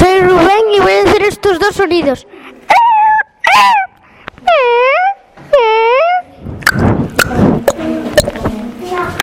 Soy Rubén y voy a hacer estos dos sonidos.